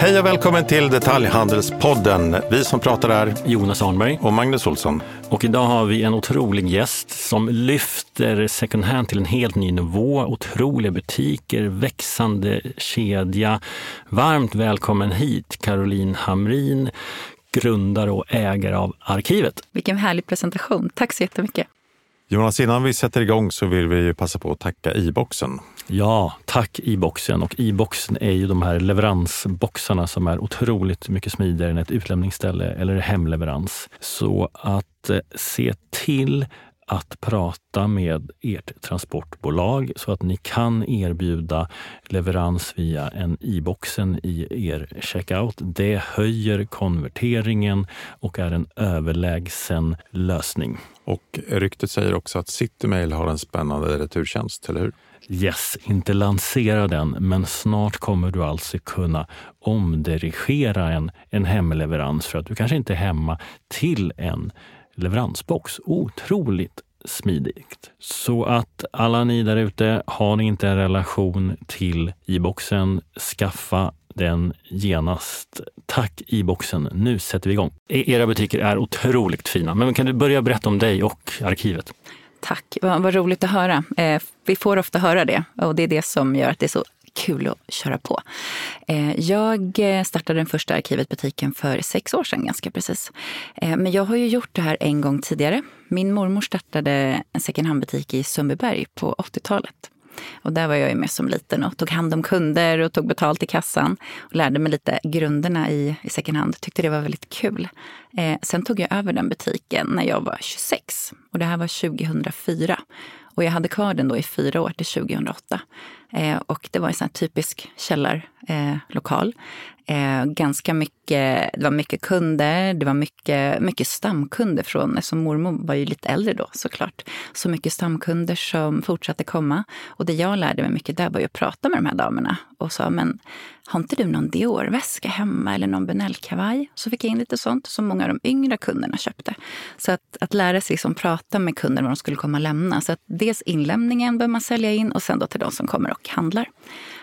Hej och välkommen till Detaljhandelspodden. Vi som pratar är Jonas Arnberg. och Magnus Olsson. Och idag har vi en otrolig gäst som lyfter second hand till en helt ny nivå. Otroliga butiker, växande kedja. Varmt välkommen hit Caroline Hamrin, grundare och ägare av Arkivet. Vilken härlig presentation. Tack så jättemycket. Jonas, innan vi sätter igång så vill vi ju passa på att tacka i-boxen. Ja, tack i-boxen. Och i-boxen är ju de här leveransboxarna som är otroligt mycket smidigare än ett utlämningsställe eller hemleverans. Så att eh, se till att prata med ert transportbolag så att ni kan erbjuda leverans via en i-boxen i er checkout. Det höjer konverteringen och är en överlägsen lösning. Och ryktet säger också att Citymail har en spännande returtjänst, eller hur? Yes, inte lansera den, men snart kommer du alltså kunna omdirigera en, en hemleverans för att du kanske inte är hemma till en leveransbox. Otroligt smidigt. Så att alla ni där ute, har ni inte en relation till e-boxen, skaffa den genast. Tack e-boxen! Nu sätter vi igång. E- era butiker är otroligt fina. Men kan du börja berätta om dig och arkivet? Tack, vad, vad roligt att höra. Eh, vi får ofta höra det och det är det som gör att det är så kul att köra på. Eh, jag eh, startade den första Arkivet-butiken för sex år sedan, ganska precis. Eh, men jag har ju gjort det här en gång tidigare. Min mormor startade en second hand-butik i Sundbyberg på 80-talet. Och där var jag ju med som liten och tog hand om kunder och tog betalt i kassan. Och lärde mig lite grunderna i, i second hand. Tyckte det var väldigt kul. Eh, sen tog jag över den butiken när jag var 26. Och det här var 2004. Och jag hade kvar den då i fyra år till 2008. Eh, och det var en sån här typisk källarlokal. Eh, ganska mycket, det var mycket kunder, det var mycket, mycket stamkunder från, eftersom mormor var ju lite äldre då såklart. Så mycket stamkunder som fortsatte komma. Och det jag lärde mig mycket där var ju att prata med de här damerna och sa, men har inte du någon Dior-väska hemma eller någon Benell-kavaj? Så fick jag in lite sånt som många av de yngre kunderna köpte. Så att, att lära sig liksom prata med kunder vad de skulle komma och lämna. Så att dels inlämningen bör man sälja in och sen då till de som kommer och handlar.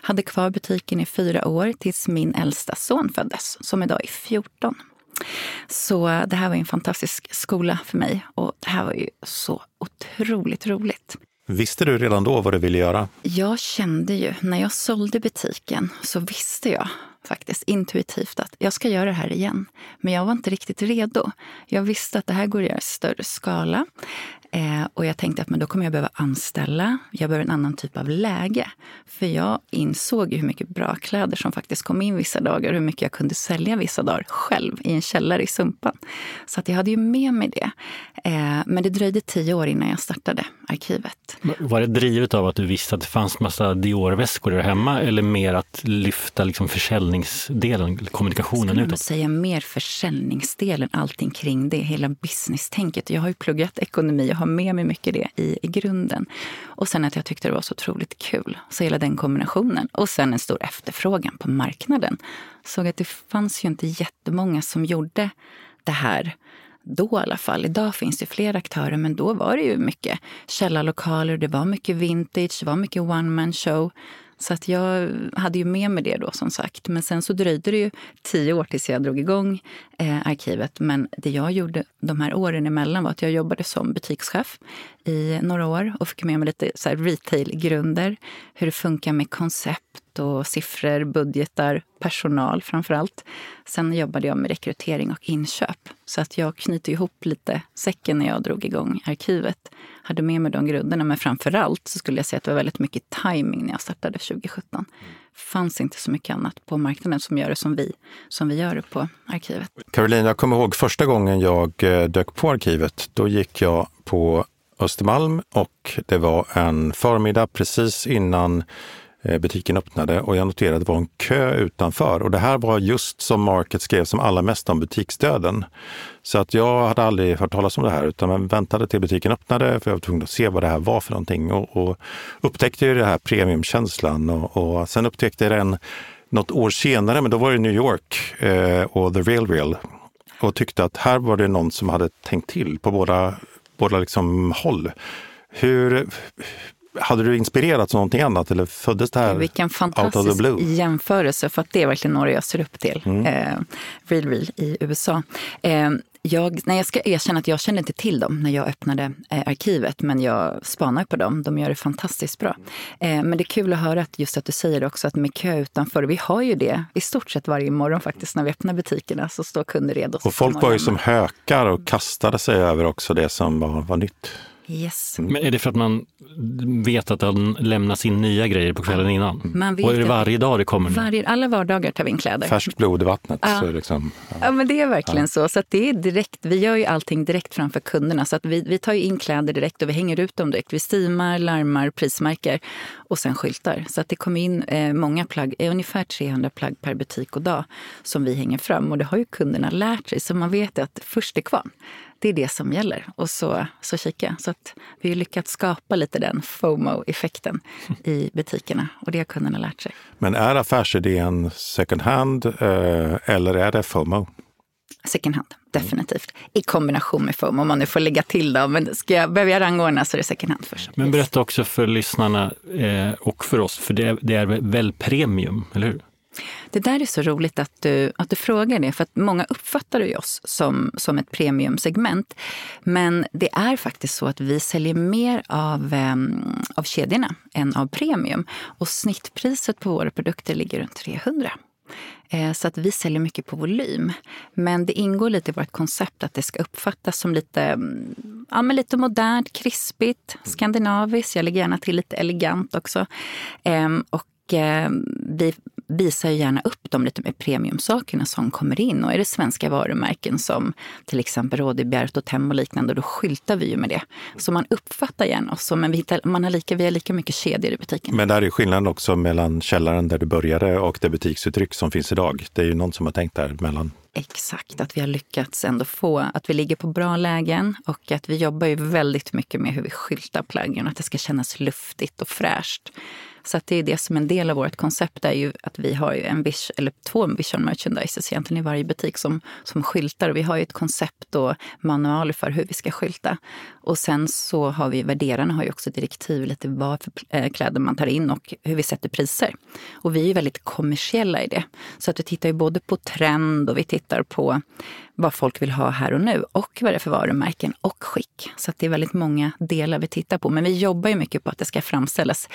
Hade kvar butiken i fyra år tills min äldsta son föddes, som idag är 14. Så det här var en fantastisk skola för mig och det här var ju så otroligt roligt. Visste du redan då vad du ville göra? Jag kände ju, när jag sålde butiken så visste jag faktiskt intuitivt att jag ska göra det här igen. Men jag var inte riktigt redo. Jag visste att det här går att göra i större skala. Eh, och jag tänkte att men då kommer jag behöva anställa. Jag behöver en annan typ av läge. För jag insåg hur mycket bra kläder som faktiskt kom in vissa dagar och hur mycket jag kunde sälja vissa dagar själv i en källare i Sumpan. Så att jag hade ju med mig det. Eh, men det dröjde tio år innan jag startade arkivet. Var det drivet av att du visste att det fanns massa Dior-väskor där hemma eller mer att lyfta liksom försäljningsdelen, kommunikationen Skulle utåt? säga mer försäljningsdelen, allting kring det, hela business-tänket. Jag har ju pluggat ekonomi jag har med mig mycket det i, i grunden. Och sen att jag tyckte det var så otroligt kul. Så hela den kombinationen. Och sen en stor efterfrågan på marknaden. Såg att det fanns ju inte jättemånga som gjorde det här då i alla fall. Idag finns det fler aktörer, men då var det ju mycket källarlokaler, det var mycket vintage, det var mycket one man show. Så att jag hade ju med mig det då som sagt. Men sen så dröjde det ju tio år tills jag drog igång eh, arkivet. Men det jag gjorde de här åren emellan var att jag jobbade som butikschef i några år och fick med mig lite så retail-grunder. Hur det funkar med koncept och siffror, budgetar, personal framför allt. Sen jobbade jag med rekrytering och inköp. Så att jag knyter ihop lite säcken när jag drog igång arkivet. Hade med mig de grunderna, men framför allt så skulle jag säga att det var väldigt mycket timing när jag startade 2017. fanns inte så mycket annat på marknaden som gör det som vi, som vi gör det på arkivet. Caroline, jag kommer ihåg första gången jag eh, dök på arkivet. Då gick jag på Östermalm och det var en förmiddag precis innan Eh, butiken öppnade och jag noterade att det var en kö utanför. Och det här var just som Market skrev som allra mest om butiksdöden. Så att jag hade aldrig hört talas om det här utan väntade till butiken öppnade för jag var tvungen att se vad det här var för någonting och, och upptäckte ju den här premiumkänslan och, och sen upptäckte jag den något år senare, men då var det New York eh, och The Real Real och tyckte att här var det någon som hade tänkt till på båda, båda liksom håll. Hur, hade du inspirerats av någonting annat eller föddes det här Vilken fantastisk jämförelse, för att det är verkligen några jag ser upp till. Mm. Eh, Real Real i USA. Eh, jag, nej, jag ska erkänna att jag kände inte till dem när jag öppnade eh, arkivet, men jag spanar på dem. De gör det fantastiskt bra. Eh, men det är kul att höra att just att du säger också att med kö utanför, vi har ju det i stort sett varje morgon faktiskt när vi öppnar butikerna så står kunder redo. Och folk var ju som hökar och kastade sig över också det som var, var nytt. Yes. Men är det för att man vet att det lämnas in nya grejer på kvällen innan? Man vet Och är det att- varje dag det kommer? Varje, alla vardagar tar vi in kläder. Färskt blod i vattnet. Ja. Så liksom, ja. Ja, men det är verkligen så. så att det är direkt, vi gör ju allting direkt framför kunderna. Så att vi, vi tar ju in kläder direkt och vi hänger ut dem direkt. Vi steamar, larmar, prismärker och sen skyltar. Så att det kommer in eh, många plagg, eh, ungefär 300 plagg per butik och dag som vi hänger fram. Och det har ju kunderna lärt sig. Så man vet att först är kvar. Det är det som gäller. Och så, så kika. Så att vi har lyckats skapa lite den FOMO-effekten i butikerna. Och det har kunderna lärt sig. Men är affärsidén second hand eh, eller är det FOMO? Second hand, definitivt. I kombination med FOMO, om man nu får lägga till då. Men ska jag, behöver jag rangordna så är det second hand först. Men berätta också för lyssnarna eh, och för oss, för det, det är väl premium, eller hur? Det där är så roligt att du, att du frågar det, för att många uppfattar ju oss som, som ett premiumsegment. Men det är faktiskt så att vi säljer mer av, eh, av kedjorna än av premium. Och snittpriset på våra produkter ligger runt 300. Eh, Så att vi säljer mycket på volym. Men det ingår lite i vårt koncept att det ska uppfattas som lite, ja, men lite modernt, krispigt, skandinaviskt. Jag lägger gärna till lite elegant också. Ehm, och ehm, vi visar ju gärna upp de lite mer premiumsakerna som kommer in. Och är det svenska varumärken som till exempel Råde, Bjärt och Tem och liknande, då skyltar vi ju med det. Så man uppfattar gärna oss. Men vi, hittar, man har lika, vi har lika mycket kedjor i butiken. Men där är skillnaden också mellan källaren där du började och det butiksuttryck som finns idag. Det är ju någon som har tänkt där mellan. Exakt, att vi har lyckats ändå få att vi ligger på bra lägen och att vi jobbar ju väldigt mycket med hur vi skyltar plaggen, att det ska kännas luftigt och fräscht. Så att det är det som är en del av vårt koncept är ju att vi har ju en vision, eller två vision merchandises egentligen i varje butik som, som skyltar. Vi har ju ett koncept och manual för hur vi ska skylta. Och sen så har vi, värderarna har ju också direktiv lite vad för eh, kläder man tar in och hur vi sätter priser. Och vi är ju väldigt kommersiella i det. Så att vi tittar ju både på trend och vi tittar på vad folk vill ha här och nu och vad det är för varumärken och skick. Så att det är väldigt många delar vi tittar på. Men vi jobbar ju mycket på att det ska framställas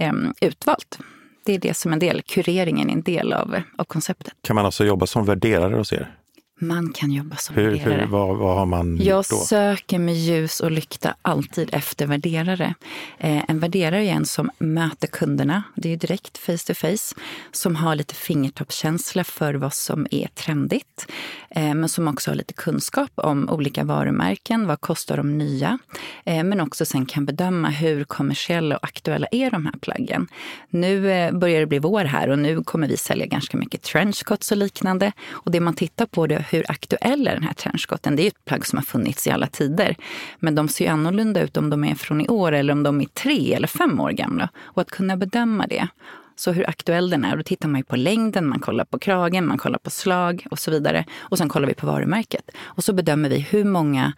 eh, utvalt. Det är det som är en del, kureringen är en del av, av konceptet. Kan man alltså jobba som värderare hos er? Man kan jobba som Hur, värderare. hur, vad, vad har man Jag då? söker med ljus och lykta alltid efter värderare. Eh, en värderare är en som möter kunderna, det är direkt face to face, som har lite fingertoppskänsla för vad som är trendigt, eh, men som också har lite kunskap om olika varumärken, vad kostar de nya, eh, men också sen kan bedöma hur kommersiella och aktuella är de här plaggen. Nu eh, börjar det bli vår här och nu kommer vi sälja ganska mycket trenchcoats och liknande. Och det man tittar på det hur aktuell är den här trenchcoaten? Det är ju ett plagg som har funnits i alla tider. Men de ser ju annorlunda ut om de är från i år eller om de är tre eller fem år gamla. Och att kunna bedöma det. Så hur aktuell den är, då tittar man ju på längden, man kollar på kragen, man kollar på slag och så vidare. Och sen kollar vi på varumärket. Och så bedömer vi hur många,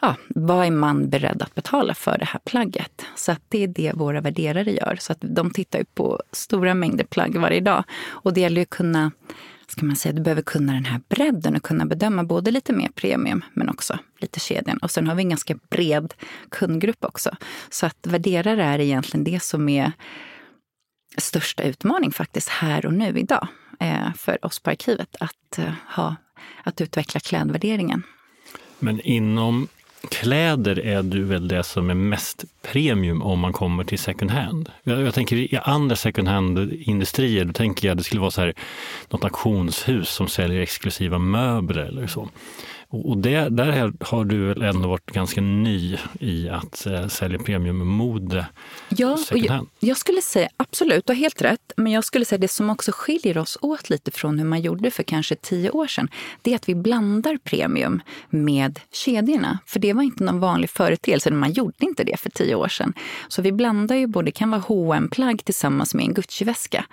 ja, vad är man beredd att betala för det här plagget? Så att det är det våra värderare gör. Så att de tittar ju på stora mängder plagg varje dag. Och det gäller ju att kunna ska man säga, du behöver kunna den här bredden och kunna bedöma både lite mer premium men också lite kedjan. Och sen har vi en ganska bred kundgrupp också. Så att värderare är egentligen det som är största utmaning faktiskt här och nu idag eh, för oss på arkivet att, eh, ha, att utveckla klädvärderingen. Men inom kläder är du väl det som är mest premium om man kommer till second hand. Jag, jag tänker i andra second hand-industrier, då tänker jag att det skulle vara så här, något auktionshus som säljer exklusiva möbler eller så. Och det, där har du väl ändå varit ganska ny i att eh, sälja premiummode Ja, second jag, hand. jag skulle säga absolut, du har helt rätt. Men jag skulle säga det som också skiljer oss åt lite från hur man gjorde för kanske tio år sedan. Det är att vi blandar premium med kedjorna. För det var inte någon vanlig företeelse. Man gjorde inte det för tio år sedan. Så vi blandar ju både, det kan vara hm plagg tillsammans med en Gucci-väska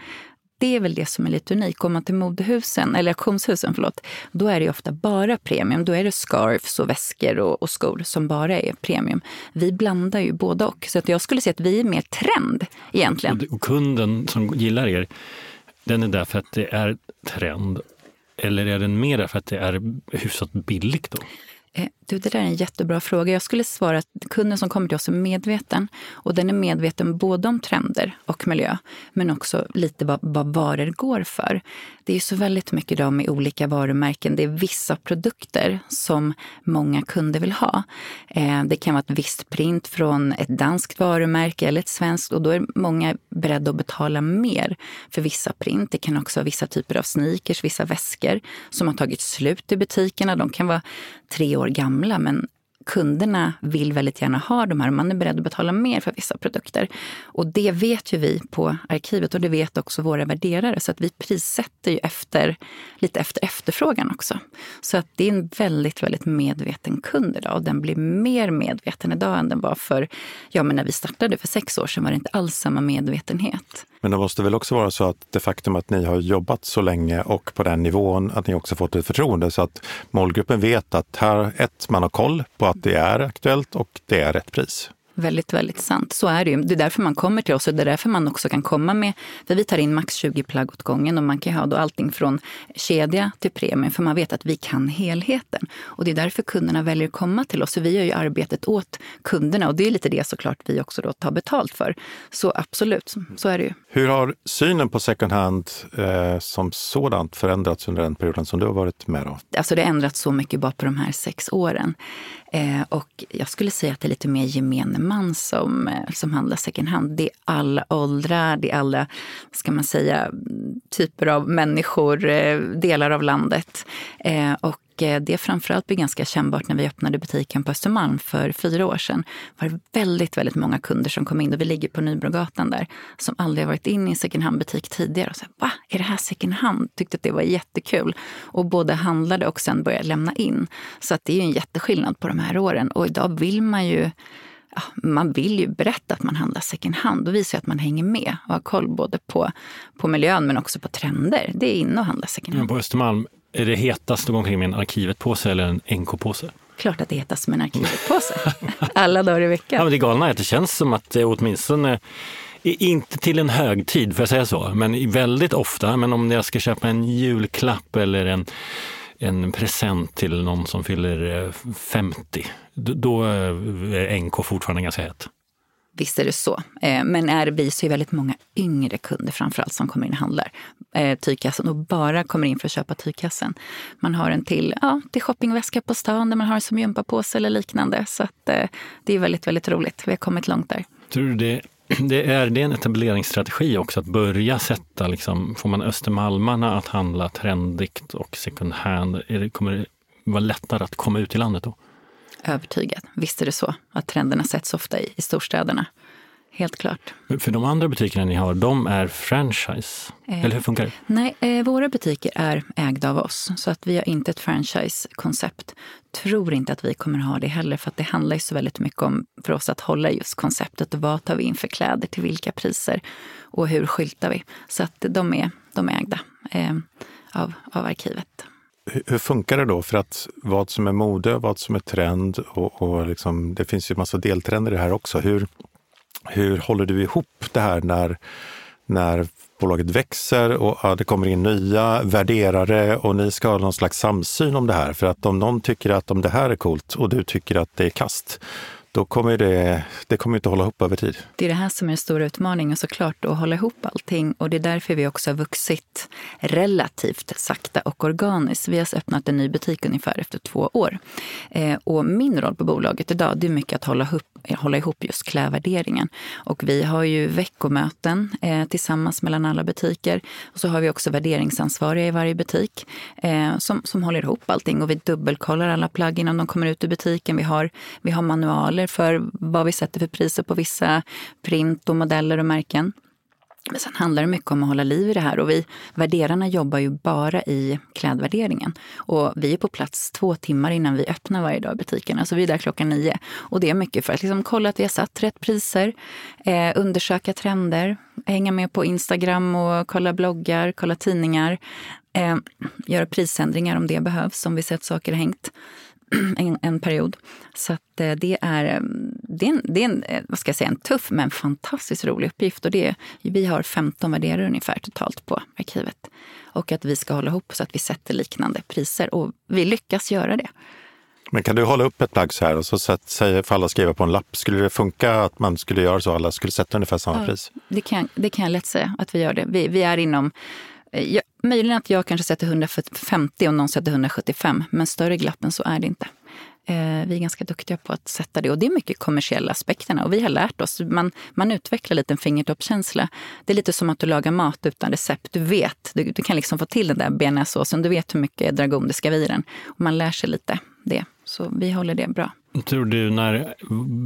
det är väl det som är lite unikt. Går man till modehusen, eller auktionshusen, förlåt, då är det ofta bara premium. Då är det scarfs och väskor och, och skor som bara är premium. Vi blandar ju både och. Så att jag skulle säga att vi är mer trend egentligen. Och kunden som gillar er, den är där för att det är trend eller är den mer där för att det är hyfsat billigt då? Eh, du, det där är en jättebra fråga. Jag skulle svara att kunden som kommer till oss är medveten. Och den är medveten både om trender och miljö, men också lite vad, vad varor går för. Det är så väldigt mycket idag med olika varumärken. Det är vissa produkter som många kunder vill ha. Eh, det kan vara ett visst print från ett danskt varumärke eller ett svenskt och då är många beredda att betala mer för vissa print. Det kan också vara vissa typer av sneakers, vissa väskor som har tagit slut i butikerna. De kan vara tre år gamla men kunderna vill väldigt gärna ha de här och man är beredd att betala mer för vissa produkter. Och det vet ju vi på arkivet och det vet också våra värderare. Så att vi prissätter ju efter, lite efter efterfrågan också. Så att det är en väldigt, väldigt medveten kund idag och den blir mer medveten idag än den var för, ja men när vi startade för sex år sedan var det inte alls samma medvetenhet. Men det måste väl också vara så att det faktum att ni har jobbat så länge och på den nivån, att ni också fått ett förtroende så att målgruppen vet att här, ett, man har koll på att det är aktuellt och det är rätt pris. Väldigt, väldigt sant. Så är det ju. Det är därför man kommer till oss och det är därför man också kan komma med, för vi tar in max 20 plagg åt gången och man kan ha då allting från kedja till premium för man vet att vi kan helheten. Och det är därför kunderna väljer att komma till oss. För vi gör ju arbetet åt kunderna och det är lite det såklart vi också då tar betalt för. Så absolut, så är det ju. Hur har synen på second hand eh, som sådant förändrats under den perioden som du har varit med? Då? Alltså det har ändrats så mycket bara på de här sex åren. Eh, och jag skulle säga att det är lite mer gemene man som, eh, som handlar second hand. Det är alla åldrar, det är alla, ska man säga, typer av människor, eh, delar av landet. Eh, och det framförallt blev ganska kännbart när vi öppnade butiken på Östermalm för fyra år sedan. Det var väldigt, väldigt många kunder som kom in och vi ligger på Nybrogatan där som aldrig har varit inne i en second hand-butik tidigare. Och så, Va, är det här second hand? Tyckte att det var jättekul. Och både handlade och sen började lämna in. Så att det är ju en jätteskillnad på de här åren. Och idag vill man ju man vill ju berätta att man handlar second hand och visa att man hänger med och har koll både på, på miljön men också på trender. Det är inne att handla second hand. Men på Östermalm, är det hetast att gå omkring med en Arkivet-påse eller en NK-påse? Klart att det hetast med en Arkivet-påse. Alla dagar i veckan. Ja, men det galna är att det känns som att det åtminstone inte till en högtid, får jag säga så, men väldigt ofta. Men om jag ska köpa en julklapp eller en, en present till någon som fyller 50, eh, då är NK fortfarande ganska hett. Visst är det så. Eh, men är så är väldigt många yngre kunder framförallt som kommer in och handlar eh, tygkassen och bara kommer in för att köpa tygkassen. Man har en till, ja, till shoppingväska på stan där man har som gympapåse eller liknande. Så att, eh, det är väldigt, väldigt roligt. Vi har kommit långt där. Tror du det, det är det en etableringsstrategi också att börja sätta, liksom, får man östermalmarna att handla trendigt och second hand? Är det, kommer det vara lättare att komma ut i landet då? Övertygad. Visst är det så att trenderna sätts ofta i, i storstäderna. Helt klart. För de andra butikerna ni har, de är franchise? Eh, Eller hur funkar det? Nej, eh, våra butiker är ägda av oss. Så att vi har inte ett franchise-koncept. Tror inte att vi kommer ha det heller. För att det handlar ju så väldigt mycket om för oss att hålla just konceptet. Vad tar vi in för kläder till vilka priser? Och hur skyltar vi? Så att de är, de är ägda eh, av, av arkivet hur funkar det då? För att vad som är mode, vad som är trend och, och liksom, det finns ju massa deltrender i det här också. Hur, hur håller du ihop det här när, när bolaget växer och ja, det kommer in nya värderare och ni ska ha någon slags samsyn om det här? För att om någon tycker att om det här är coolt och du tycker att det är kast, då kommer det, det kommer inte hålla ihop över tid. Det är det här som är den stora utmaningen såklart, att hålla ihop allting. Och det är därför vi också har vuxit relativt sakta och organiskt. Vi har öppnat en ny butik ungefär efter två år. Eh, och min roll på bolaget idag, det är mycket att hålla ihop, hålla ihop just klädvärderingen. Och vi har ju veckomöten eh, tillsammans mellan alla butiker. Och så har vi också värderingsansvariga i varje butik eh, som, som håller ihop allting. Och vi dubbelkollar alla plagg innan de kommer ut ur butiken. Vi har, vi har manualer för vad vi sätter för priser på vissa print och modeller och märken. Men sen handlar det mycket om att hålla liv i det här och vi värderarna jobbar ju bara i klädvärderingen. Och vi är på plats två timmar innan vi öppnar varje dag i butiken. Alltså vi är där klockan nio. Och det är mycket för att liksom kolla att vi har satt rätt priser, eh, undersöka trender, hänga med på Instagram och kolla bloggar, kolla tidningar. Eh, göra prisändringar om det behövs, om vi sett saker hängt. en, en, period. Så att eh, det är, eh, det är, en, det är en, eh, vad ska jag säga, en tuff men fantastiskt rolig uppgift. Och det, vi har 15 värderare ungefär totalt på arkivet. Och att vi ska hålla ihop så att vi sätter liknande priser. Och vi lyckas göra det. Men kan du hålla upp ett plagg så här och så säger för alla skriva på en lapp. Skulle det funka att man skulle göra så? Alla skulle sätta ungefär samma ja, pris? Det kan, det kan jag lätt säga att vi gör det. Vi, vi är inom Eh, jag, möjligen att jag kanske sätter 150 och någon sätter 175, men större glapp än så är det inte. Eh, vi är ganska duktiga på att sätta det och det är mycket kommersiella aspekterna och vi har lärt oss. Man, man utvecklar lite en fingertoppskänsla. Det är lite som att du lagar mat utan recept. Du vet, du, du kan liksom få till den där bearnaisesåsen. Du vet hur mycket dragon det ska vara i den. Och man lär sig lite det. Så vi håller det bra. Tror du när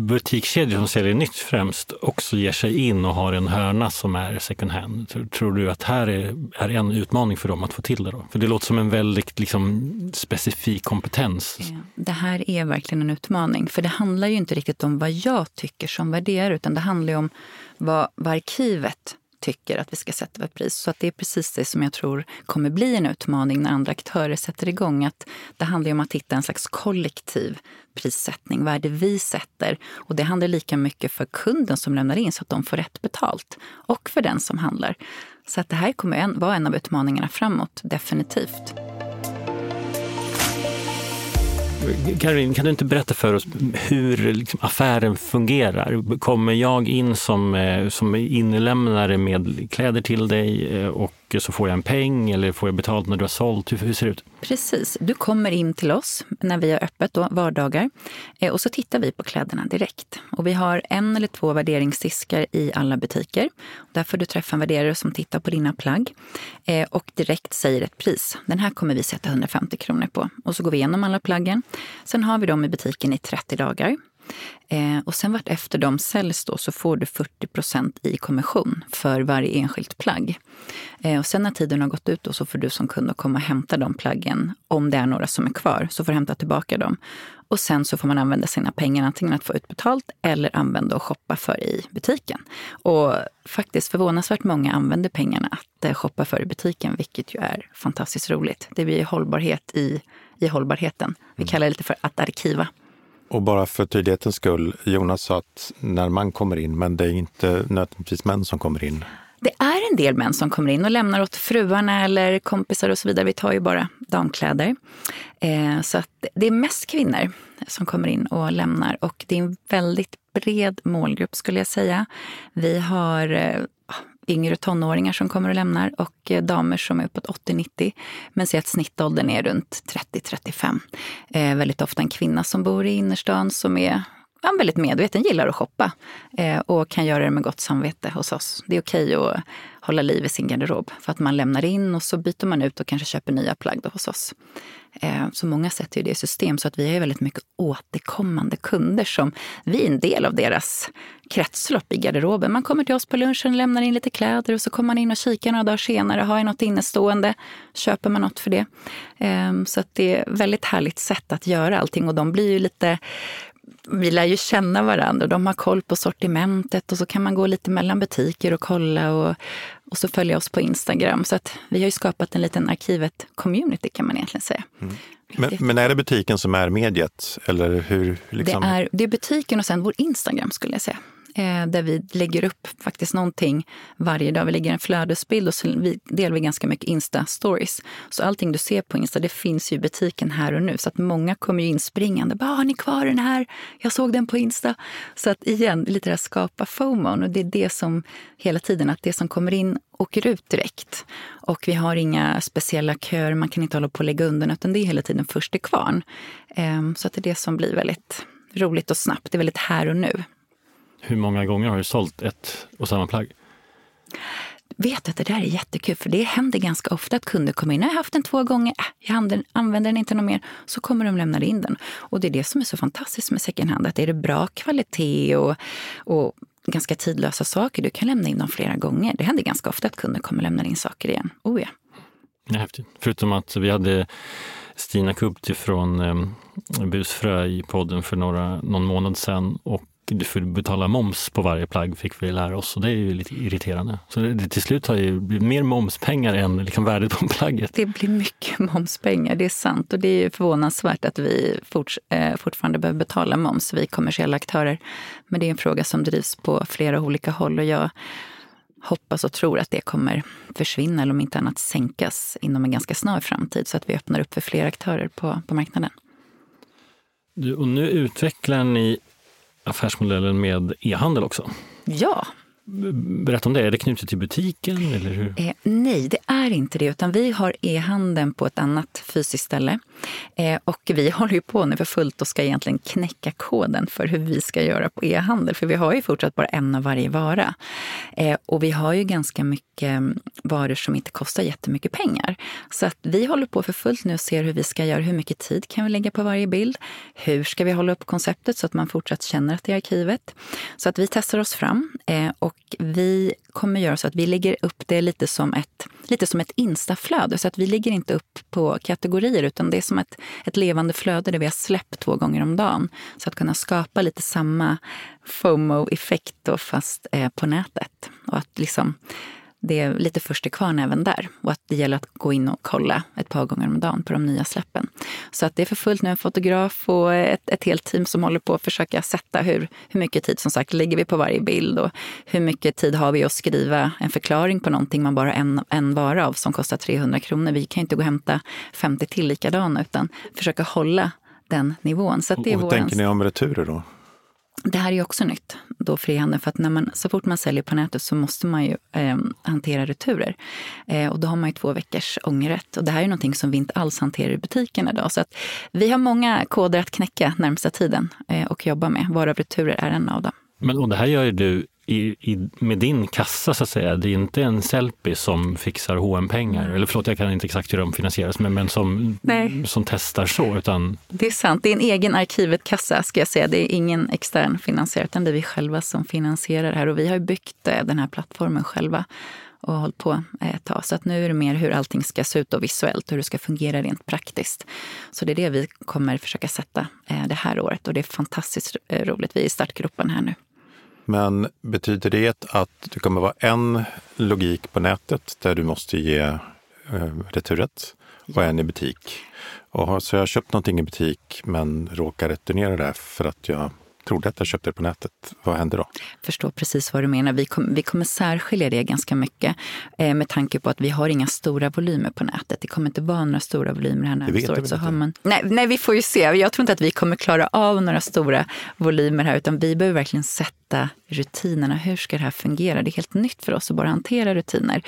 butikskedjor som säljer nytt främst också ger sig in och har en hörna som är second hand, tror du att här är, är en utmaning för dem att få till det? Då? För det låter som en väldigt liksom, specifik kompetens. Det här är verkligen en utmaning, för det handlar ju inte riktigt om vad jag tycker som värderar, utan det handlar om vad, vad arkivet tycker att vi ska sätta ett pris. Så att det är precis det som jag tror kommer bli en utmaning när andra aktörer sätter igång. Att det handlar om att hitta en slags kollektiv prissättning. Vad är det vi sätter? Och det handlar lika mycket för kunden som lämnar in så att de får rätt betalt. Och för den som handlar. Så att det här kommer vara en av utmaningarna framåt, definitivt. Karin, kan du inte berätta för oss hur liksom, affären fungerar? Kommer jag in som, eh, som inlämnare med kläder till dig eh, och mycket så får jag en peng eller får jag betalt när du har sålt? Hur, hur ser det ut? Precis. Du kommer in till oss när vi har öppet då, vardagar eh, och så tittar vi på kläderna direkt. Och vi har en eller två värderingsdiskar i alla butiker. Där får du träffa en värderare som tittar på dina plagg eh, och direkt säger ett pris. Den här kommer vi sätta 150 kronor på. Och så går vi igenom alla plaggen. Sen har vi dem i butiken i 30 dagar. Eh, och sen vart efter de säljs då så får du 40% i kommission för varje enskilt plagg. Eh, och sen när tiden har gått ut då så får du som kund komma och hämta de plaggen, om det är några som är kvar, så får du hämta tillbaka dem. Och sen så får man använda sina pengar antingen att få ut betalt eller använda och shoppa för i butiken. Och faktiskt förvånansvärt många använder pengarna att eh, shoppa för i butiken, vilket ju är fantastiskt roligt. Det blir hållbarhet i, i hållbarheten. Vi mm. kallar det lite för att arkiva. Och bara för tydlighetens skull, Jonas sa att när man kommer in, men det är inte nödvändigtvis män som kommer in. Det är en del män som kommer in och lämnar åt fruarna eller kompisar och så vidare. Vi tar ju bara damkläder. Eh, så att det är mest kvinnor som kommer in och lämnar och det är en väldigt bred målgrupp skulle jag säga. Vi har eh, yngre tonåringar som kommer och lämnar och eh, damer som är uppåt 80-90. Men ser att snittåldern är runt 30-35. Eh, väldigt ofta en kvinna som bor i innerstan som är ja, väldigt medveten, gillar att shoppa eh, och kan göra det med gott samvete hos oss. Det är okej att hålla liv i sin garderob för att man lämnar in och så byter man ut och kanske köper nya plagg hos oss. Eh, så många sätter ju det i system så att vi har väldigt mycket återkommande kunder som vi är en del av deras kretslopp i garderoben. Man kommer till oss på lunchen, lämnar in lite kläder och så kommer man in och kikar några dagar senare. Har jag något innestående? Köper man något för det? Ehm, så att det är ett väldigt härligt sätt att göra allting och de blir ju lite vi lär ju känna varandra och de har koll på sortimentet och så kan man gå lite mellan butiker och kolla och, och så följa oss på Instagram. Så att vi har ju skapat en liten arkivet-community kan man egentligen säga. Mm. Men, men, är det butiken som är mediet? Eller hur, liksom? det, är, det är butiken och sen vår Instagram skulle jag säga Eh, där vi lägger upp faktiskt någonting varje dag. Vi lägger en flödesbild och så delar vi ganska mycket Insta-stories. Så allting du ser på Insta, det finns ju i butiken här och nu. Så att många kommer ju inspringande. Bara, ah, har ni kvar den här? Jag såg den på Insta. Så att igen, lite det här skapa FOMON. Och det är det som hela tiden, att det som kommer in åker ut direkt. Och vi har inga speciella köer, man kan inte hålla på och lägga undan, utan det är hela tiden först till kvarn. Ehm, så att det är det som blir väldigt roligt och snabbt. Det är väldigt här och nu. Hur många gånger har du sålt ett och samma plagg? vet att det där är jättekul, för det händer ganska ofta att kunder kommer in. Jag har haft den två gånger, äh, jag använder den inte någon mer. Så kommer de lämna in den. Och det är det som är så fantastiskt med second hand, att är det bra kvalitet och, och ganska tidlösa saker. Du kan lämna in dem flera gånger. Det händer ganska ofta att kunder kommer lämna in saker igen. Oh ja. Ja, häftigt. Förutom att vi hade Stina Kubti från eh, Busfrö i podden för några, någon månad sedan och du får betala moms på varje plagg fick vi lära oss och det är ju lite irriterande. Så det, till slut har ju blivit mer momspengar än liksom värdet på plagget. Det blir mycket momspengar, det är sant. Och det är ju förvånansvärt att vi forts, eh, fortfarande behöver betala moms, vi kommersiella aktörer. Men det är en fråga som drivs på flera olika håll och jag hoppas och tror att det kommer försvinna eller om inte annat sänkas inom en ganska snar framtid så att vi öppnar upp för fler aktörer på, på marknaden. Du, och nu utvecklar ni affärsmodellen med e-handel också. Ja, Berätta om det. Är det knutet till butiken? Eller hur? Eh, nej, det är inte det. Utan vi har e-handeln på ett annat fysiskt ställe. Eh, och vi håller ju på nu för fullt och ska egentligen knäcka koden för hur vi ska göra på e-handel. För vi har ju fortsatt bara en av varje vara. Eh, och vi har ju ganska mycket mm, varor som inte kostar jättemycket pengar. Så att vi håller på för fullt nu och ser hur vi ska göra. Hur mycket tid kan vi lägga på varje bild? Hur ska vi hålla upp konceptet så att man fortsatt känner att det är arkivet? Så att vi testar oss fram. Eh, och vi kommer göra så att vi lägger upp det lite som ett, lite som ett instaflöde. Så att vi lägger inte upp på kategorier utan det är som ett, ett levande flöde där vi har släppt två gånger om dagen. Så att kunna skapa lite samma FOMO-effekt fast eh, på nätet. Och att liksom det är lite först till kvarn även där. Och att det gäller att gå in och kolla ett par gånger om dagen på de nya släppen. Så att det är för fullt nu en fotograf och ett, ett helt team som håller på att försöka sätta hur, hur mycket tid som sagt lägger vi på varje bild och hur mycket tid har vi att skriva en förklaring på någonting man bara en, en vara av som kostar 300 kronor. Vi kan inte gå och hämta 50 till likadana utan försöka hålla den nivån. Så det är och hur tänker ni om returer då? Det här är ju också nytt, då frihandel. För att när man, så fort man säljer på nätet så måste man ju eh, hantera returer. Eh, och då har man ju två veckors ångerrätt. Och det här är någonting som vi inte alls hanterar i butiken idag. Så att vi har många koder att knäcka närmsta tiden eh, och jobba med, varav returer är en av dem. Men och det här gör ju du i, i, med din kassa så att säga. Det är inte en Sellpy som fixar hm pengar eller förlåt jag kan inte exakt hur de finansieras, men, men som, som testar så. Utan... Det är sant, det är en egen Arkivet-kassa ska jag säga. Det är ingen extern finansiär utan det är vi själva som finansierar det här och vi har byggt eh, den här plattformen själva och hållit på ett tag. Så att nu är det mer hur allting ska se ut och visuellt och hur det ska fungera rent praktiskt. Så det är det vi kommer försöka sätta eh, det här året och det är fantastiskt eh, roligt. Vi är i startgropen här nu. Men betyder det att det kommer vara en logik på nätet där du måste ge eh, returrätt och en i butik? Och så jag har köpt någonting i butik men råkar returnera det för att jag trodde att jag köpte det på nätet. Vad händer då? Jag förstår precis vad du menar. Vi, kom, vi kommer särskilja det ganska mycket eh, med tanke på att vi har inga stora volymer på nätet. Det kommer inte vara några stora volymer här närmaste året. Så har man, nej, nej, vi får ju se. Jag tror inte att vi kommer klara av några stora volymer här utan vi behöver verkligen sätta rutinerna. Hur ska det här fungera? Det är helt nytt för oss att bara hantera rutiner.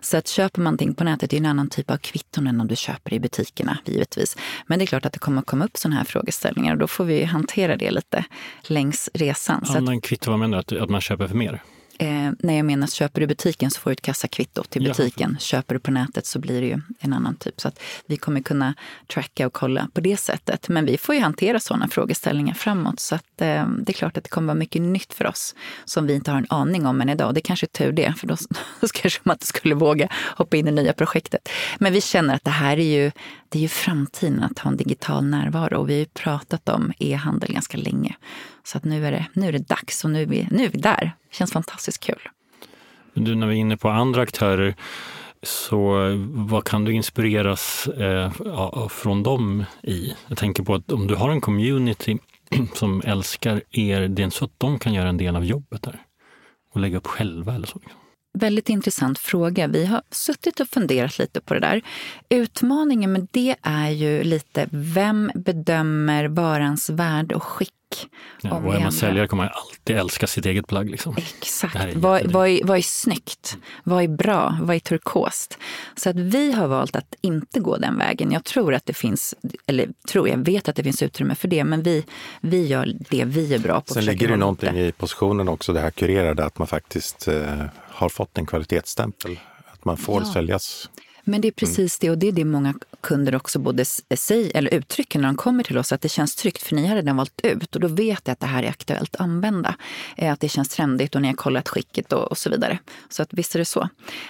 Så att köper man ting på nätet, det är en annan typ av kvitton än om du köper i butikerna, givetvis. Men det är klart att det kommer att komma upp sådana här frågeställningar och då får vi hantera det lite längs resan. Annan kvitto, vad menar du? Att man köper för mer? Eh, när jag menar att köper du i butiken så får du ett kassakvitto till butiken. Ja. Köper du på nätet så blir det ju en annan typ. Så att vi kommer kunna tracka och kolla på det sättet. Men vi får ju hantera sådana frågeställningar framåt. Så att, eh, det är klart att det kommer vara mycket nytt för oss som vi inte har en aning om än idag. Det är kanske är tur det, för då, då kanske man inte skulle våga hoppa in i nya projektet. Men vi känner att det här är ju, det är ju framtiden att ha en digital närvaro. Och vi har ju pratat om e-handel ganska länge. Så att nu är det, nu är det dags och nu är vi, nu är vi där. Det känns fantastiskt kul. Du, när vi är inne på andra aktörer, så vad kan du inspireras eh, från dem i? Jag tänker på att om du har en community som älskar er, det är så att de kan göra en del av jobbet där och lägga upp själva eller så. Liksom. Väldigt intressant fråga. Vi har suttit och funderat lite på det där. Utmaningen med det är ju lite, vem bedömer varans värde och skick Ja, och är man säljare kommer man alltid älska sitt eget plagg. Liksom. Exakt. Vad, vad, är, vad är snyggt? Vad är bra? Vad är turkost? Så att vi har valt att inte gå den vägen. Jag tror att det finns, eller tror, jag vet att det finns utrymme för det, men vi, vi gör det vi är bra på. Sen ligger det någonting det. i positionen också, det här kurerade, att man faktiskt eh, har fått en kvalitetsstämpel. Att man får ja. säljas Men det är precis det och det är det många kunder också både säger eller uttrycker när de kommer till oss att det känns tryggt för ni har redan valt ut och då vet jag att det här är aktuellt att använda. Eh, att det känns trendigt och ni har kollat skicket och, och så vidare. Så att visst är det så.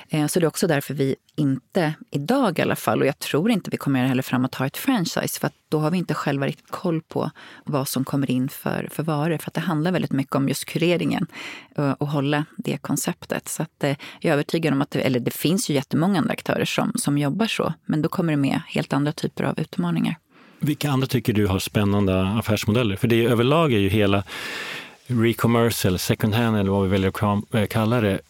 Eh, så det är också därför vi inte idag i alla fall, och jag tror inte vi kommer göra heller framåt, ha ett franchise. För att då har vi inte själva riktigt koll på vad som kommer in för, för varor. För att det handlar väldigt mycket om just kureringen och, och hålla det konceptet. Så att, eh, jag är övertygad om att, det, eller det finns ju jättemånga andra aktörer som, som jobbar så. Men då kommer det med helt andra typer av utmaningar. Vilka andra tycker du har spännande affärsmodeller? För det överlag är ju hela recommerce eller second hand eller vad vi väljer att eh, kalla det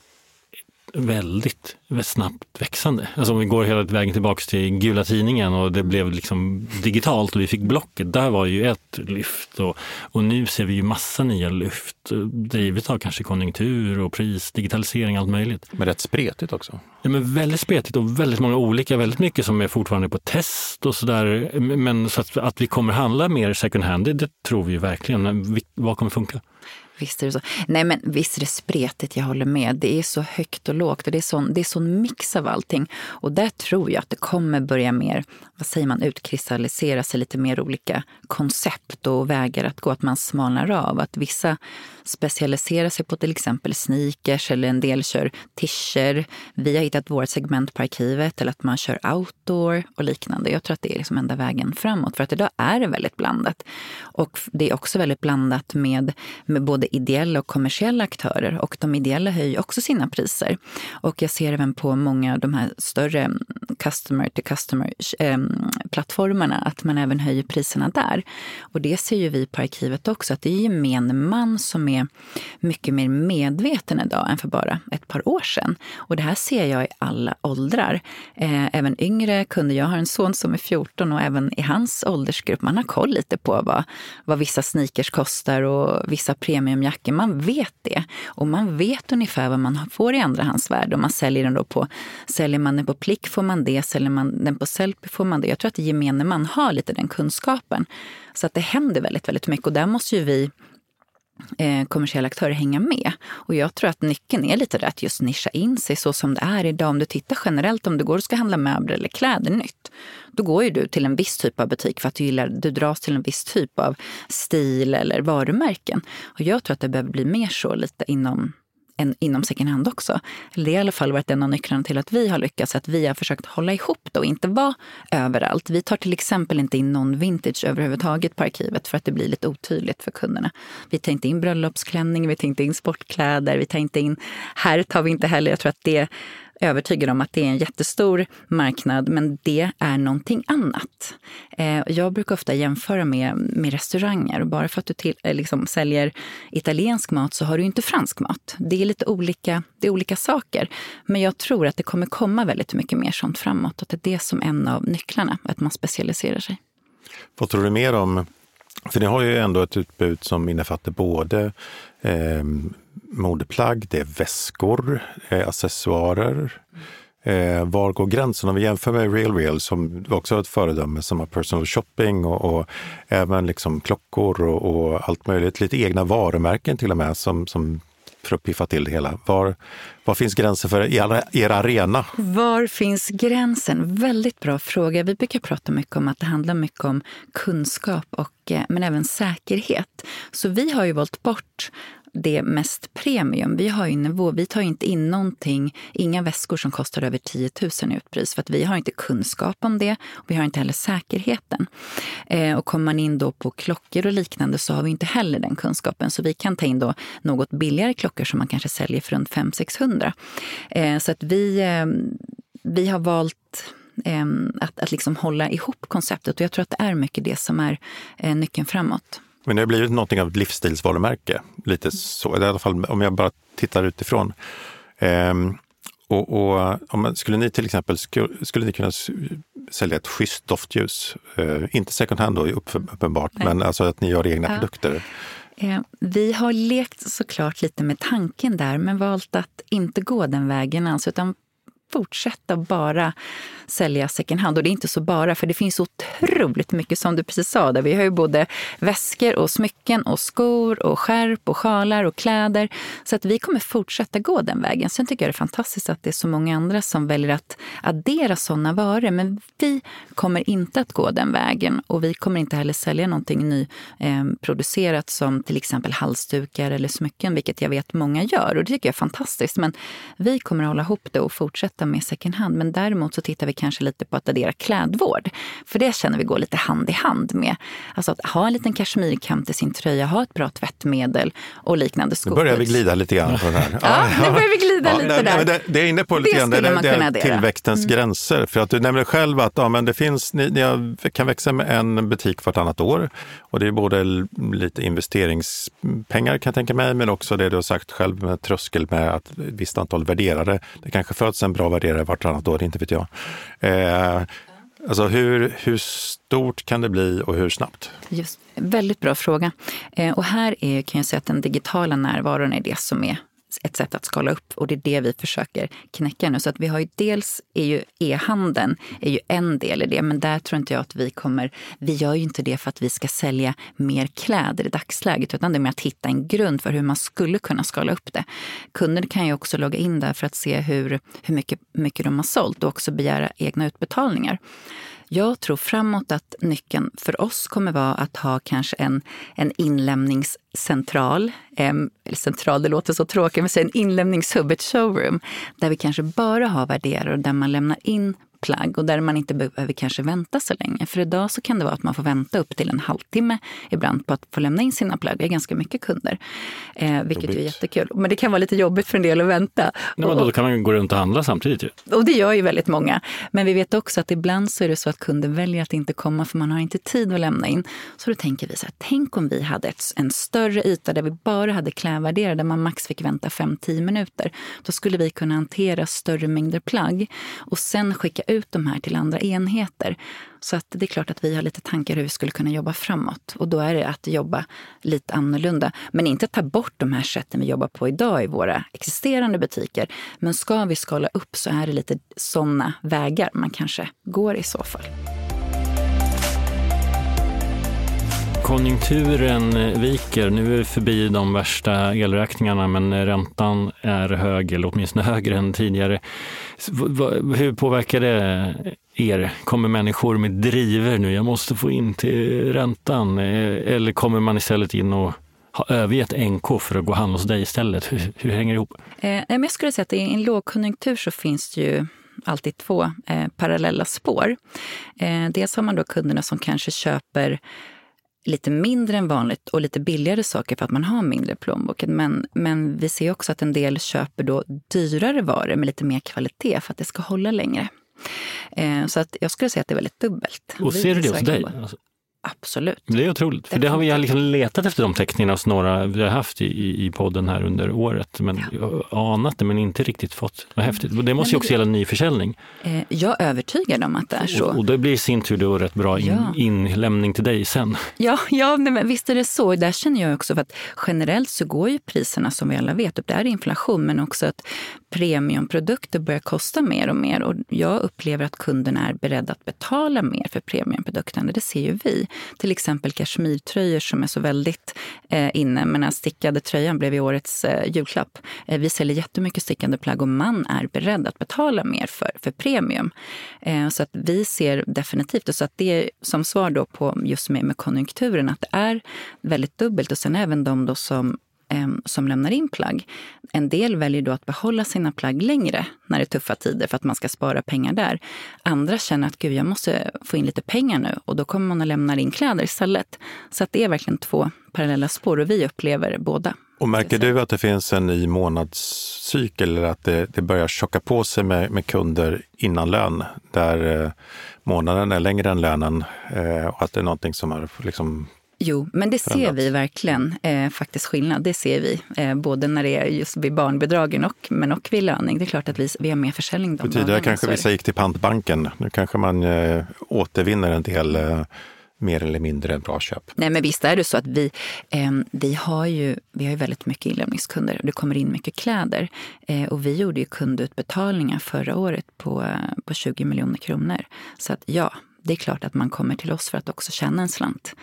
väldigt snabbt växande. Alltså om vi går hela vägen tillbaka till gula tidningen och det blev liksom digitalt och vi fick Blocket. Där var ju ett lyft och, och nu ser vi ju massa nya lyft drivet av kanske konjunktur och pris, digitalisering, allt möjligt. Men rätt spretigt också. Ja, men väldigt spretigt och väldigt många olika, väldigt mycket som är fortfarande på test och sådär. Men så att, att vi kommer handla mer second hand, det, det tror vi verkligen. Men vad kommer funka? Visst är det så. Nej men visst är det spretigt, jag håller med. Det är så högt och lågt och det är sån, det är sån mix av allting. Och där tror jag att det kommer börja mer, vad säger man, utkristallisera sig lite mer olika koncept och vägar att gå. Att man smalnar av. Att vissa specialiserar sig på till exempel sneakers eller en del kör tischer. Vi har hittat vårt segment på arkivet eller att man kör outdoor och liknande. Jag tror att det är liksom enda vägen framåt för att idag är det väldigt blandat. Och det är också väldigt blandat med, med både ideella och kommersiella aktörer och de ideella höjer också sina priser. Och jag ser även på många av de här större customer to customer eh, plattformarna att man även höjer priserna där. Och det ser ju vi på arkivet också, att det är gemene man som är mycket mer medveten idag än för bara ett par år sedan. Och det här ser jag i alla åldrar. Eh, även yngre kunder, jag har en son som är 14 och även i hans åldersgrupp, man har koll lite på vad, vad vissa sneakers kostar och vissa premiumjackor. Man vet det. Och man vet ungefär vad man får i andrahandsvärde. och man säljer den då på, säljer man den på Plick får man det, säljer man den på Sellpy får man det. Jag tror att gemene man har lite den kunskapen. Så att det händer väldigt, väldigt mycket och där måste ju vi eh, kommersiella aktörer hänga med. Och jag tror att nyckeln är lite det att just nischa in sig så som det är idag. Om du tittar generellt, om du går och ska handla möbler eller kläder nytt, då går ju du till en viss typ av butik för att du, gillar, du dras till en viss typ av stil eller varumärken. Och jag tror att det behöver bli mer så lite inom en, inom second hand också. Det har i alla fall varit en av nycklarna till att vi har lyckats, att vi har försökt hålla ihop det och inte vara överallt. Vi tar till exempel inte in någon vintage överhuvudtaget på arkivet för att det blir lite otydligt för kunderna. Vi tar inte in bröllopsklänning, vi tar inte in sportkläder, vi tar inte in... Här tar vi inte heller, jag tror att det övertygad om att det är en jättestor marknad, men det är någonting annat. Eh, jag brukar ofta jämföra med, med restauranger. Bara för att du till, eh, liksom säljer italiensk mat så har du inte fransk mat. Det är lite olika, det är olika saker. Men jag tror att det kommer komma väldigt mycket mer sånt framåt. Att det är det som är en av nycklarna, att man specialiserar sig. Vad tror du mer om för ni har ju ändå ett utbud som innefattar både eh, modeplagg, det är väskor, eh, accessoarer. Eh, var går gränsen om vi jämför med Real Real som också är ett föredöme som har personal shopping och, och även liksom klockor och, och, allt möjligt. Lite egna varumärken till och med som, som för att piffa till det hela. Var, var finns gränsen för er, er arena? Var finns gränsen? Väldigt bra fråga. Vi brukar prata mycket om att det handlar mycket om kunskap och, eh, men även säkerhet. Så vi har ju valt bort det mest premium. Vi har ju nivå, vi tar inte in någonting, inga väskor som kostar över 10 000 i utpris för att vi har inte kunskap om det och vi har inte heller säkerheten. Eh, och kommer man in då på klockor och liknande så har vi inte heller den kunskapen så vi kan ta in då något billigare klockor som man kanske säljer för runt 500-600. Eh, så att vi, eh, vi har valt eh, att, att liksom hålla ihop konceptet och jag tror att det är mycket det som är eh, nyckeln framåt. Men det har blivit någonting av ett livsstilsvarumärke. Lite så, i alla fall om jag bara tittar utifrån. Ehm, och, och, om, skulle ni till exempel skulle, skulle ni kunna sälja ett schysst doftljus? Ehm, inte second hand då uppenbart, Nej. men alltså att ni gör egna ja. produkter. Eh, vi har lekt såklart lite med tanken där, men valt att inte gå den vägen alls, utan fortsätta bara sälja second hand. Och det är inte så bara, för det finns otroligt mycket som du precis sa. Där vi har ju både väskor och smycken och skor och skärp och sjalar och kläder. Så att vi kommer fortsätta gå den vägen. Sen tycker jag det är fantastiskt att det är så många andra som väljer att addera sådana varor. Men vi kommer inte att gå den vägen och vi kommer inte heller sälja någonting nyproducerat eh, som till exempel halsdukar eller smycken, vilket jag vet många gör. Och det tycker jag är fantastiskt. Men vi kommer att hålla ihop det och fortsätta med second hand. Men däremot så tittar vi kanske lite på att addera klädvård. För det känner vi går lite hand i hand med. Alltså att ha en liten kashmirkam till sin tröja, ha ett bra tvättmedel och liknande skor. Nu börjar vi glida lite grann på det här. ja, nu börjar vi glida ja, lite där. Det, det är inne på lite grann, det, det, det tillväxtens mm. gränser. För att du nämner själv att ja, men det finns, ni, ni kan växa med en butik vartannat år. Och det är både lite investeringspengar kan jag tänka mig, men också det du har sagt själv med tröskel med att ett visst antal värderare. Det kanske föds en bra värderare vartannat år, inte vet jag. Eh, alltså hur, hur stort kan det bli och hur snabbt? Just, väldigt bra fråga. Eh, och här är, kan jag säga att den digitala närvaron är det som är ett sätt att skala upp och det är det vi försöker knäcka nu. Så att vi har ju dels är ju e-handeln är ju en del i det, men där tror inte jag att vi kommer. Vi gör ju inte det för att vi ska sälja mer kläder i dagsläget, utan det är mer att hitta en grund för hur man skulle kunna skala upp det. Kunder kan ju också logga in där för att se hur, hur mycket, mycket de har sålt och också begära egna utbetalningar. Jag tror framåt att nyckeln för oss kommer vara att ha kanske en, en inlämningscentral. Eh, central, det låter så tråkigt, men en inlämningshubb, ett showroom. Där vi kanske bara har värderare och där man lämnar in plagg och där man inte behöver kanske vänta så länge. För idag så kan det vara att man får vänta upp till en halvtimme ibland på att få lämna in sina plagg. Vi har ganska mycket kunder, eh, vilket jobbigt. är jättekul. Men det kan vara lite jobbigt för en del att vänta. Ja, och, då kan man gå runt och handla samtidigt. Ju. Och det gör ju väldigt många. Men vi vet också att ibland så är det så att kunder väljer att inte komma för man har inte tid att lämna in. Så då tänker vi så här, tänk om vi hade ett, en större yta där vi bara hade klädvärderare där man max fick vänta 5-10 minuter. Då skulle vi kunna hantera större mängder plagg och sen skicka ut de här till andra enheter. Så att det är klart att vi har lite tankar hur vi skulle kunna jobba framåt. Och då är det att jobba lite annorlunda. Men inte ta bort de här sätten vi jobbar på idag i våra existerande butiker. Men ska vi skala upp så är det lite sådana vägar man kanske går i så fall. Konjunkturen eh, viker. Nu är vi förbi de värsta elräkningarna men eh, räntan är hög, eller åtminstone högre än tidigare. Hur påverkar det er? Kommer människor med driver nu, jag måste få in till räntan? Eh, eller kommer man istället in och har övergett NK för att gå och handla hos dig istället? Hur, hur hänger det ihop? Eh, jag skulle säga att i en lågkonjunktur så finns det ju alltid två eh, parallella spår. Eh, dels har man då kunderna som kanske köper lite mindre än vanligt och lite billigare saker för att man har mindre plånbok. Men, men vi ser också att en del köper då dyrare varor med lite mer kvalitet för att det ska hålla längre. Eh, så att jag skulle säga att det är väldigt dubbelt. Och ser du det hos dig? Alltså, Absolut. Det är otroligt. För det har vi liksom letat efter de tecknen hos några vi har haft i, i podden här under året. Men ja. anat det men inte riktigt fått. Vad häftigt. Och det måste ju också gälla nyförsäljning. Eh, jag är övertygad om att det är så. Och, och det blir i sin tur då rätt bra in, ja. inlämning till dig sen. Ja, ja men visst är det så. Där känner jag också för att generellt så går ju priserna som vi alla vet upp. Det är inflation men också att premiumprodukter börjar kosta mer och mer. Och jag upplever att kunderna är beredda att betala mer för premiumprodukterna. Det ser ju vi. Till exempel kashmirtröjor som är så väldigt eh, inne. Men den stickade tröjan blev i årets eh, julklapp. Eh, vi säljer jättemycket stickande plagg och man är beredd att betala mer för, för premium. Eh, så att vi ser definitivt, så att det är som svar då på just med, med konjunkturen, att det är väldigt dubbelt. Och sen även de då som som lämnar in plagg. En del väljer då att behålla sina plagg längre när det är tuffa tider för att man ska spara pengar där. Andra känner att gud, jag måste få in lite pengar nu och då kommer man att lämna in kläder istället. Så att det är verkligen två parallella spår och vi upplever båda. Och märker du att det finns en ny månadscykel eller att det, det börjar tjocka på sig med, med kunder innan lön där eh, månaden är längre än lönen eh, och att det är någonting som har liksom Jo, men det ser vi verkligen eh, faktiskt skillnad. Det ser vi, eh, både när det är just vid barnbidragen och, men och vid löning. Det är klart att vi, vi har mer försäljning de Tidigare kanske vissa gick till pantbanken. Nu kanske man eh, återvinner en del eh, mer eller mindre bra köp. Nej, men visst är det så att vi, eh, vi, har, ju, vi har ju väldigt mycket inlämningskunder och det kommer in mycket kläder. Eh, och vi gjorde ju kundutbetalningar förra året på, på 20 miljoner kronor. Så att ja, det är klart att man kommer till oss för att också tjäna en slant.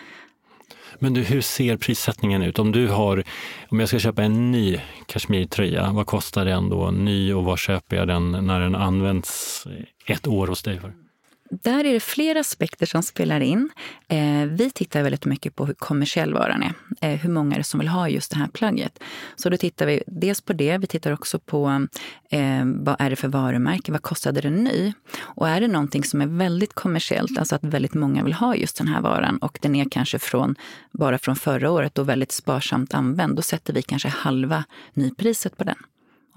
Men du, hur ser prissättningen ut? Om du har, om jag ska köpa en ny kashmirtröja, vad kostar den då ny och var köper jag den när den används ett år hos dig för? Där är det flera aspekter som spelar in. Eh, vi tittar väldigt mycket på hur kommersiell varan är. Eh, hur många är det som vill ha just det här plagget? Så då tittar vi dels på det. Vi tittar också på eh, vad är det för varumärke? Vad kostade det ny? Och är det någonting som är väldigt kommersiellt, alltså att väldigt många vill ha just den här varan och den är kanske från, bara från förra året och väldigt sparsamt använd, då sätter vi kanske halva nypriset på den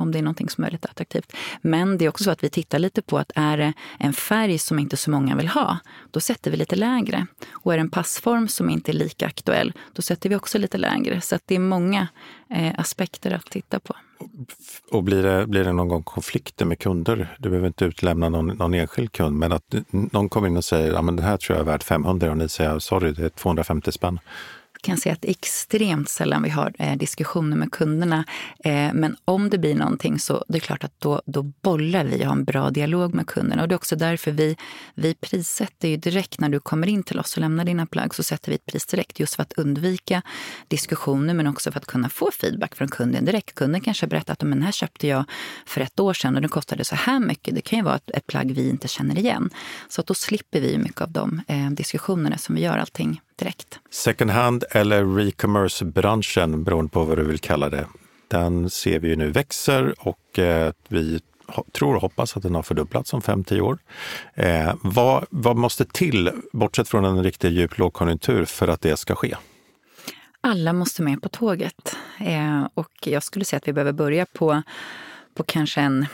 om det är någonting som är lite attraktivt. Men det är också så att vi tittar lite på att är det en färg som inte så många vill ha, då sätter vi lite lägre. Och är det en passform som inte är lika aktuell, då sätter vi också lite lägre. Så det är många eh, aspekter att titta på. Och blir det, blir det någon gång konflikter med kunder? Du behöver inte utlämna någon, någon enskild kund, men att någon kommer in och säger att ja, det här tror jag är värt 500 och ni säger sorry, det är 250 spänn kan säga att det är extremt sällan vi har eh, diskussioner med kunderna. Eh, men om det blir någonting så det är klart att då, då bollar vi och har en bra dialog med kunderna. Och det är också därför vi, vi prissätter ju direkt när du kommer in till oss och lämnar dina plagg så sätter vi ett pris direkt just för att undvika diskussioner men också för att kunna få feedback från kunden direkt. Kunden kanske berättar att den här köpte jag för ett år sedan och den kostade så här mycket. Det kan ju vara ett, ett plagg vi inte känner igen. Så att då slipper vi mycket av de eh, diskussionerna som vi gör allting direkt. Second hand eller recommerce-branschen, beroende på vad du vill kalla det, den ser vi ju nu växer och eh, vi tror och hoppas att den har fördubblats om 5-10 år. Eh, vad, vad måste till, bortsett från en riktig djup lågkonjunktur, för att det ska ske? Alla måste med på tåget. Eh, och jag skulle säga att vi behöver börja på, på kanske en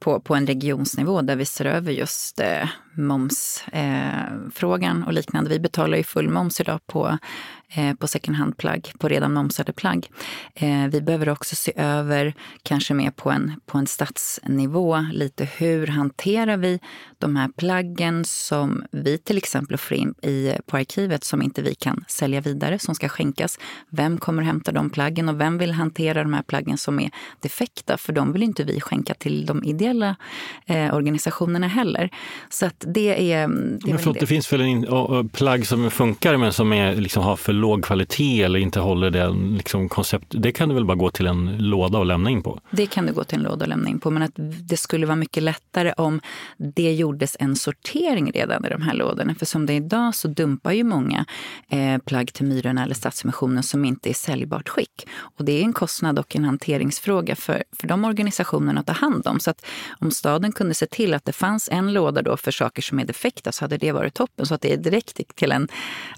på, på en regionsnivå där vi ser över just eh, momsfrågan eh, och liknande. Vi betalar ju full moms idag på Eh, på second hand-plagg, på redan momsade plagg. Eh, vi behöver också se över, kanske mer på en, på en stadsnivå, lite hur hanterar vi de här plaggen som vi till exempel får in i, på arkivet som inte vi kan sälja vidare, som ska skänkas. Vem kommer hämta de plaggen och vem vill hantera de här plaggen som är defekta? För de vill inte vi skänka till de ideella eh, organisationerna heller. Så att det är... Det, men förlåt, det. det finns väl en, plagg som funkar men som är, liksom, har för låg kvalitet eller inte håller det liksom, koncept, det kan du väl bara gå till en låda och lämna in på? Det kan du gå till en låda och lämna in på, men att det skulle vara mycket lättare om det gjordes en sortering redan i de här lådorna. För som det är idag så dumpar ju många eh, plagg till Myrorna eller Stadsmissionen som inte är säljbart skick. Och det är en kostnad och en hanteringsfråga för, för de organisationerna att ta hand om. Så att om staden kunde se till att det fanns en låda då för saker som är defekta så hade det varit toppen. Så att det är direkt till en,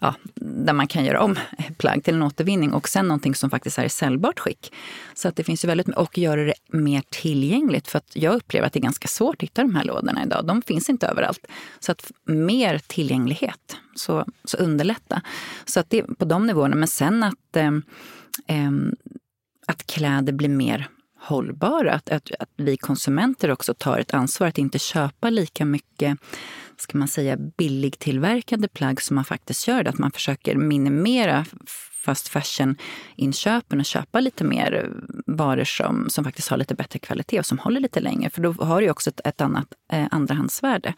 ja, där man kan göra om plagg till en återvinning och sen någonting som faktiskt är i säljbart skick. Så att det finns ju väldigt och göra det mer tillgängligt. För att jag upplever att det är ganska svårt att hitta de här lådorna idag. De finns inte överallt. Så att mer tillgänglighet, så, så underlätta. Så att det är på de nivåerna. Men sen att, eh, eh, att kläder blir mer hållbara. Att, att, att, vi konsumenter också tar ett ansvar att inte köpa lika mycket ska man säga, billigtillverkade plagg som man faktiskt gör. Att man försöker minimera fast fashion-inköpen och köpa lite mer varor som, som faktiskt har lite bättre kvalitet och som håller lite längre. För då har du också ett, ett annat eh, andrahandsvärde.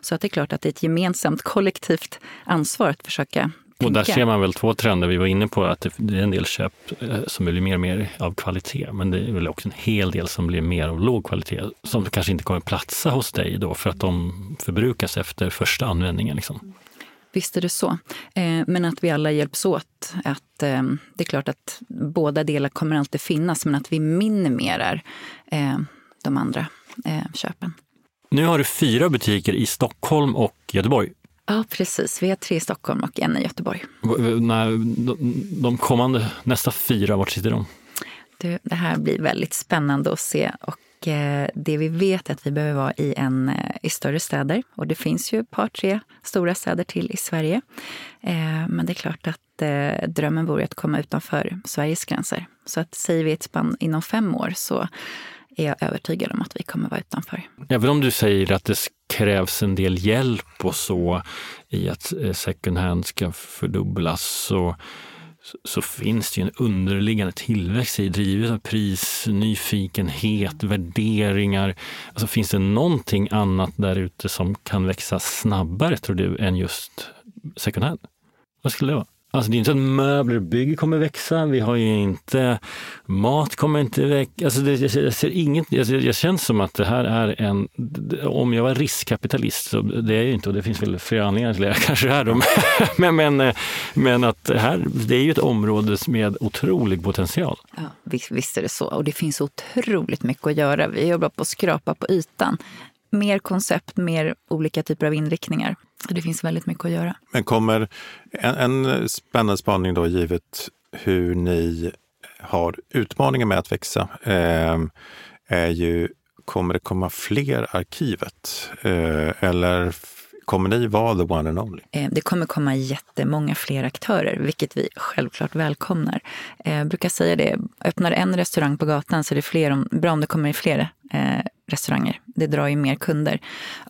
Så att det är klart att det är ett gemensamt kollektivt ansvar att försöka och där ser man väl två trender. Vi var inne på att det är en del köp eh, som blir mer och mer av kvalitet, men det är väl också en hel del som blir mer av låg kvalitet som kanske inte kommer platsa hos dig då för att de förbrukas efter första användningen. Liksom. Visst är det så. Eh, men att vi alla hjälps åt. Att, eh, det är klart att båda delar kommer alltid finnas, men att vi minimerar de andra köpen. Nu har du fyra butiker i Stockholm och Göteborg. Ja, precis. Vi har tre i Stockholm och en i Göteborg. När de kommande, nästa fyra, vart sitter de? Du, det här blir väldigt spännande att se. Och eh, det vi vet är att vi behöver vara i, en, eh, i större städer. Och det finns ju ett par, tre stora städer till i Sverige. Eh, men det är klart att drömmen vore att komma utanför Sveriges gränser. Så att säger vi ett spann inom fem år så är jag övertygad om att vi kommer vara utanför. Även om du säger att det krävs en del hjälp och så i att eh, second hand ska fördubblas så, så finns det ju en underliggande tillväxt i drivet av pris, nyfikenhet, värderingar. Alltså finns det någonting annat där ute som kan växa snabbare tror du än just second hand? Vad skulle det vara? Alltså det är inte så att möbler och bygg kommer växa. Vi har ju inte, mat kommer inte växa. Alltså det, jag, ser inget, jag, jag känns som att det här är en, om jag var riskkapitalist, så det är jag ju inte och det finns väl flera anledningar till det, jag kanske är de. men, men, men att här, det är ju ett område med otrolig potential. Ja, visst, visst är det så och det finns otroligt mycket att göra. Vi jobbar på att skrapa på ytan. Mer koncept, mer olika typer av inriktningar. Det finns väldigt mycket att göra. Men kommer en, en spännande spaning då givet hur ni har utmaningar med att växa eh, är ju, kommer det komma fler arkivet? Eh, eller kommer ni vara the one and only? Eh, det kommer komma jättemånga fler aktörer, vilket vi självklart välkomnar. Eh, jag brukar säga det, öppnar en restaurang på gatan så är det fler om, bra om det kommer fler eh, restauranger. Det drar ju mer kunder.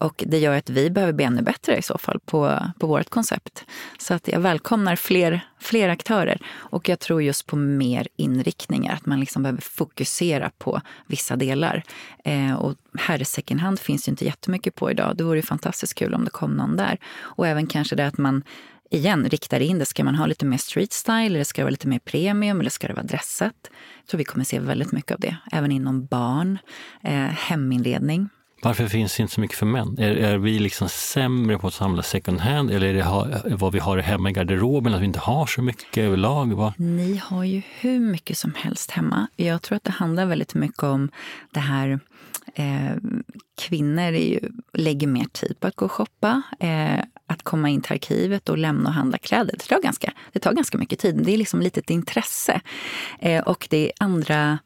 Och det gör att vi behöver bli ännu bättre i så fall på, på vårt koncept. Så att jag välkomnar fler, fler aktörer. Och jag tror just på mer inriktningar, att man liksom behöver fokusera på vissa delar. Eh, och här second hand finns ju inte jättemycket på idag. Det vore ju fantastiskt kul om det kom någon där. Och även kanske det att man igen riktar in det. Ska man ha lite mer street style, eller ska det vara lite mer premium eller ska det vara dressat? Jag tror vi kommer se väldigt mycket av det, även inom barn, eh, heminredning. Varför finns det inte så mycket för män? Är, är vi liksom sämre på att samla second hand eller är det ha, vad vi har hemma i garderoben, att vi inte har så mycket överlag? Va? Ni har ju hur mycket som helst hemma. Jag tror att det handlar väldigt mycket om det här eh, kvinnor ju, lägger mer tid på att gå och shoppa. Eh, att komma in till arkivet och lämna och handla kläder. Det tar ganska, det tar ganska mycket tid. Det är liksom lite ett intresse. Eh, och det är andra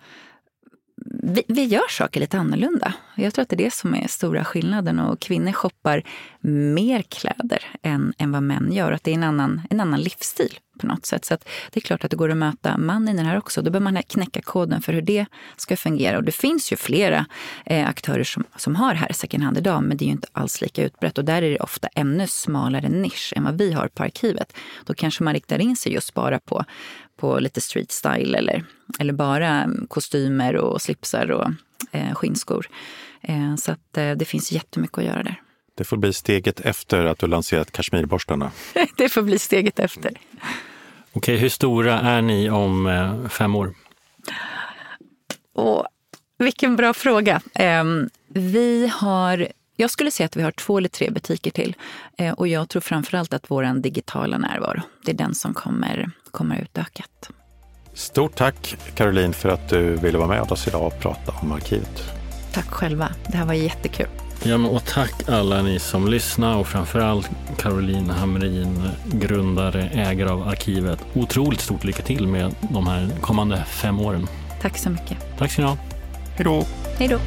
vi, vi, gör saker lite annorlunda. Jag tror att det är det som är stora skillnaden. Och kvinnor shoppar mer kläder än, än vad män gör. Att det är en annan, en annan livsstil på något sätt. Så det är klart att det går att möta mannen i den här också. Då behöver man knäcka koden för hur det ska fungera. Och det finns ju flera eh, aktörer som, som har här second hand idag, men det är ju inte alls lika utbrett. Och där är det ofta ännu smalare nisch än vad vi har på arkivet. Då kanske man riktar in sig just bara på, på lite street style eller, eller bara kostymer och slipsar och eh, skinnskor. Eh, så att, eh, det finns jättemycket att göra där. Det får bli steget efter att du lanserat kashmirborstarna. det får bli steget efter. Okej, hur stora är ni om eh, fem år? Och, vilken bra fråga. Eh, vi har, jag skulle säga att vi har två eller tre butiker till. Eh, och jag tror framförallt att vår digitala närvaro, det är den som kommer, kommer utökat. Stort tack Caroline för att du ville vara med oss idag och prata om arkivet. Tack själva. Det här var jättekul. Ja, och tack alla ni som lyssnar och framförallt Caroline Hamrin, grundare, ägare av arkivet. Otroligt stort lycka till med de här kommande fem åren. Tack så mycket. Tack ska ni ha. Hej då. Hej då.